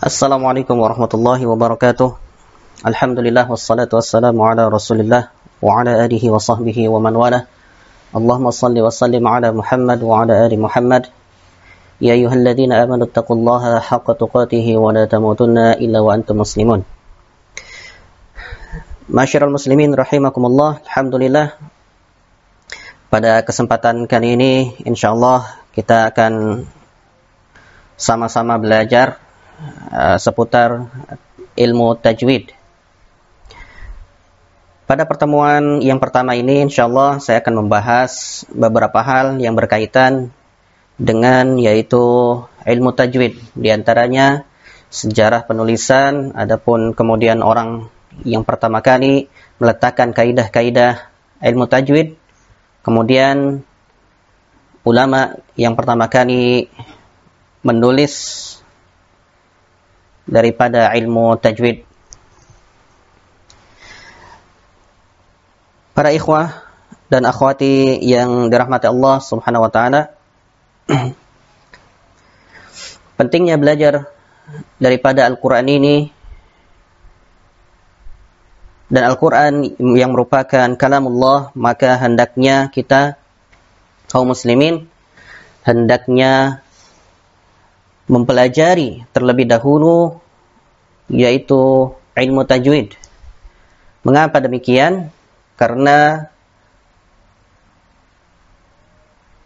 Assalamualaikum warahmatullahi wabarakatuh. Alhamdulillah wassalatu wassalamu ala Rasulillah wa ala alihi wa sahbihi wa man wala. Allahumma salli wa sallim ala Muhammad wa ala ali Muhammad. Ya ayyuhalladzina amanu taqullaha haqqa tuqatih wa la tamutunna illa wa antum muslimun. Masyiral muslimin rahimakumullah. Alhamdulillah pada kesempatan kali ini insyaallah kita akan sama-sama belajar Uh, seputar ilmu tajwid. Pada pertemuan yang pertama ini insyaallah saya akan membahas beberapa hal yang berkaitan dengan yaitu ilmu tajwid. Di antaranya sejarah penulisan, adapun kemudian orang yang pertama kali meletakkan kaidah-kaidah ilmu tajwid, kemudian ulama yang pertama kali menulis daripada ilmu tajwid. Para ikhwah dan akhwati yang dirahmati Allah Subhanahu wa taala. Pentingnya belajar daripada Al-Qur'an ini dan Al-Qur'an yang merupakan kalamullah, maka hendaknya kita kaum muslimin hendaknya mempelajari terlebih dahulu yaitu ilmu tajwid. Mengapa demikian? Karena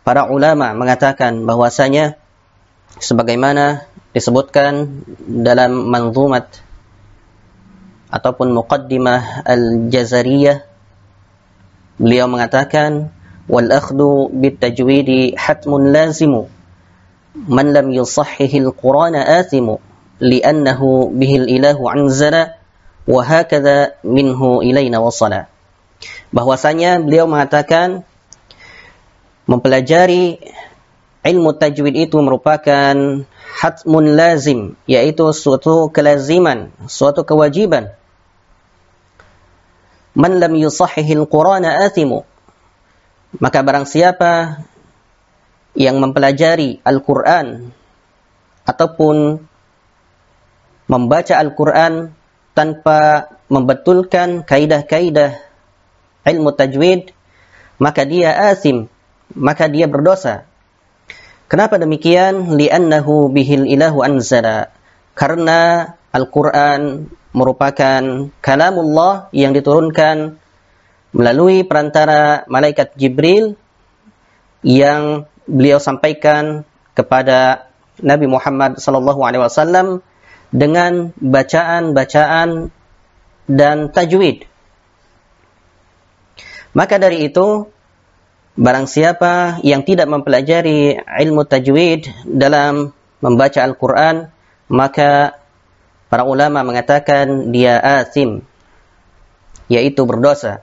para ulama mengatakan bahwasanya sebagaimana disebutkan dalam manzumat ataupun muqaddimah al-Jazariyah beliau mengatakan wal akhdhu bit tajwidi hatmun lazimu man lam yusahhihil Qur'ana athimu li'annahu bihil ilahu anzala wa hakadha minhu. Bahwasanya beliau mengatakan mempelajari ilmu tajwid itu merupakan hatmun lazim, yaitu suatu kelaziman, suatu kewajiban. Man lam yusahhihil Qur'ana athimu. Maka barang siapa yang mempelajari Al-Quran ataupun membaca Al-Quran tanpa membetulkan kaidah-kaidah ilmu tajwid, maka dia asim, maka dia berdosa. Kenapa demikian? Li'annahu bihil ilahu anzala. Karena Al-Quran merupakan kalamullah yang diturunkan melalui perantara malaikat Jibril yang beliau sampaikan kepada Nabi Muhammad sallallahu alaihi wasallam dengan bacaan-bacaan dan tajwid. Maka dari itu barang siapa yang tidak mempelajari ilmu tajwid dalam membaca Al-Qur'an maka para ulama mengatakan dia asim yaitu berdosa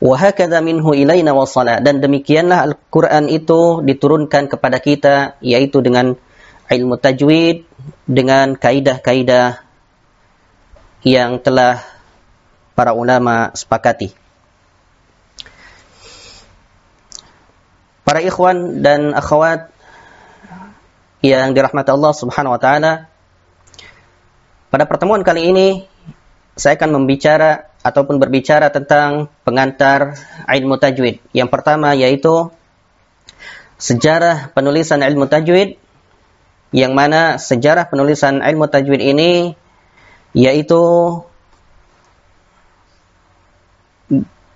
Wahakadha minhu ilaina wasala. Dan demikianlah Al-Quran itu diturunkan kepada kita, yaitu dengan ilmu tajwid, dengan kaidah-kaidah yang telah para ulama sepakati. Para ikhwan dan akhwat yang dirahmati Allah Subhanahu wa taala, pada pertemuan kali ini saya akan membicara ataupun berbicara tentang pengantar ilmu tajwid. Yang pertama yaitu sejarah penulisan ilmu tajwid yang mana sejarah penulisan ilmu tajwid ini yaitu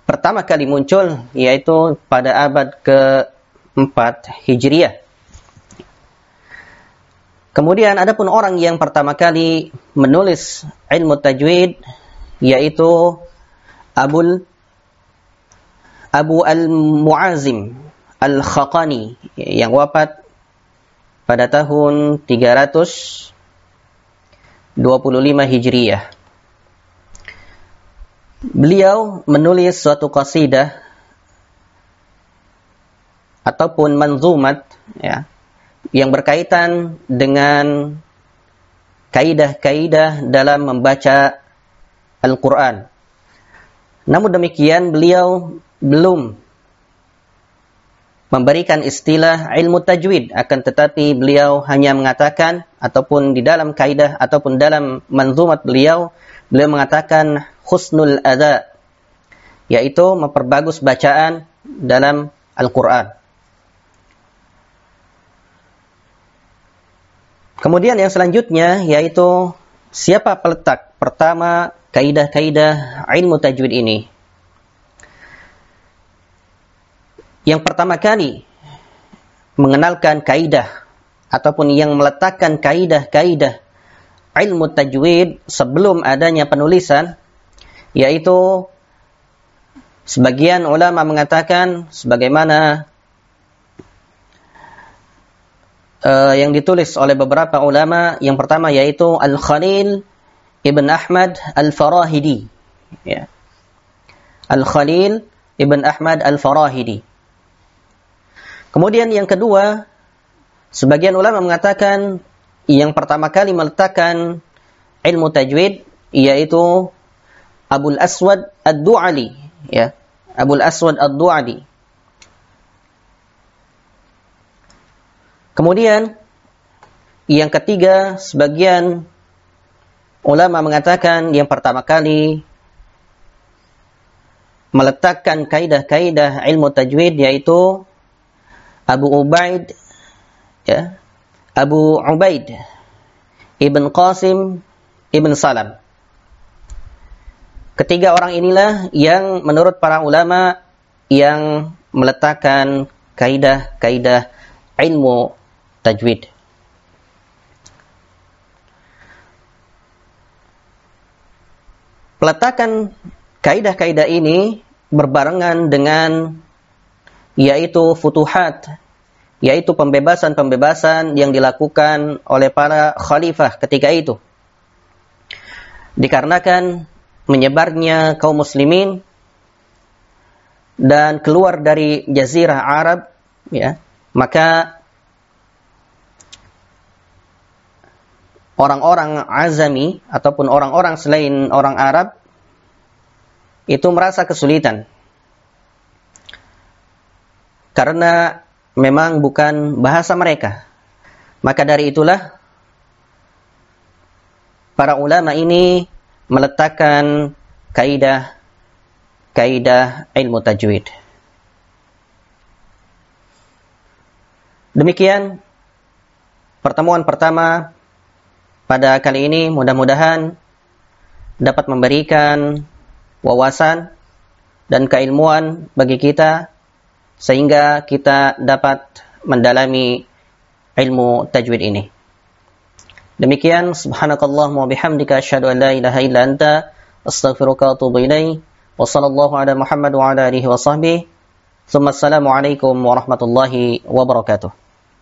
pertama kali muncul yaitu pada abad ke-4 Hijriah. Kemudian ada pun orang yang pertama kali menulis ilmu tajwid yaitu Abul Abu Al-Muazim Al-Khaqani yang wafat pada tahun 325 Hijriyah. Beliau menulis suatu qasidah ataupun manzumat ya yang berkaitan dengan kaidah-kaidah dalam membaca Al-Quran. Namun demikian beliau belum memberikan istilah ilmu tajwid akan tetapi beliau hanya mengatakan ataupun di dalam kaidah ataupun dalam manzumat beliau beliau mengatakan husnul ada yaitu memperbagus bacaan dalam Al-Qur'an. Kemudian yang selanjutnya yaitu siapa peletak pertama kaidah-kaidah ilmu tajwid ini? Yang pertama kali mengenalkan kaidah ataupun yang meletakkan kaidah-kaidah ilmu tajwid sebelum adanya penulisan yaitu sebagian ulama mengatakan sebagaimana uh, yang ditulis oleh beberapa ulama yang pertama yaitu Al-Khalil Ibn Ahmad Al-Farahidi. Ya. Al-Khalil Ibn Ahmad Al-Farahidi. Kemudian yang kedua sebagian ulama mengatakan yang pertama kali meletakkan ilmu tajwid yaitu Abul Aswad Ad-Du'ali. Ya. Abul Aswad Ad-Du'ali. Kemudian yang ketiga, sebagian ulama mengatakan yang pertama kali meletakkan kaidah-kaidah ilmu tajwid yaitu Abu Ubaid ya Abu Ubaid Ibn Qasim Ibn Salam Ketiga orang inilah yang menurut para ulama yang meletakkan kaidah-kaidah ilmu tajwid. Peletakan kaidah-kaidah ini berbarengan dengan yaitu futuhat, yaitu pembebasan-pembebasan yang dilakukan oleh para khalifah ketika itu. Dikarenakan menyebarnya kaum muslimin dan keluar dari jazirah Arab ya, maka orang-orang azami ataupun orang-orang selain orang Arab itu merasa kesulitan karena memang bukan bahasa mereka. Maka dari itulah para ulama ini meletakkan kaidah kaidah ilmu tajwid. Demikian pertemuan pertama pada kali ini mudah-mudahan dapat memberikan wawasan dan keilmuan bagi kita sehingga kita dapat mendalami ilmu tajwid ini. Demikian subhanakallahumma bihamdika asyhadu an la ilaha illa anta astaghfiruka wa atubu ilaik. Wa sallallahu ala Muhammad wa ala alihi wa sahbihi. Thumma assalamu alaikum warahmatullahi wabarakatuh.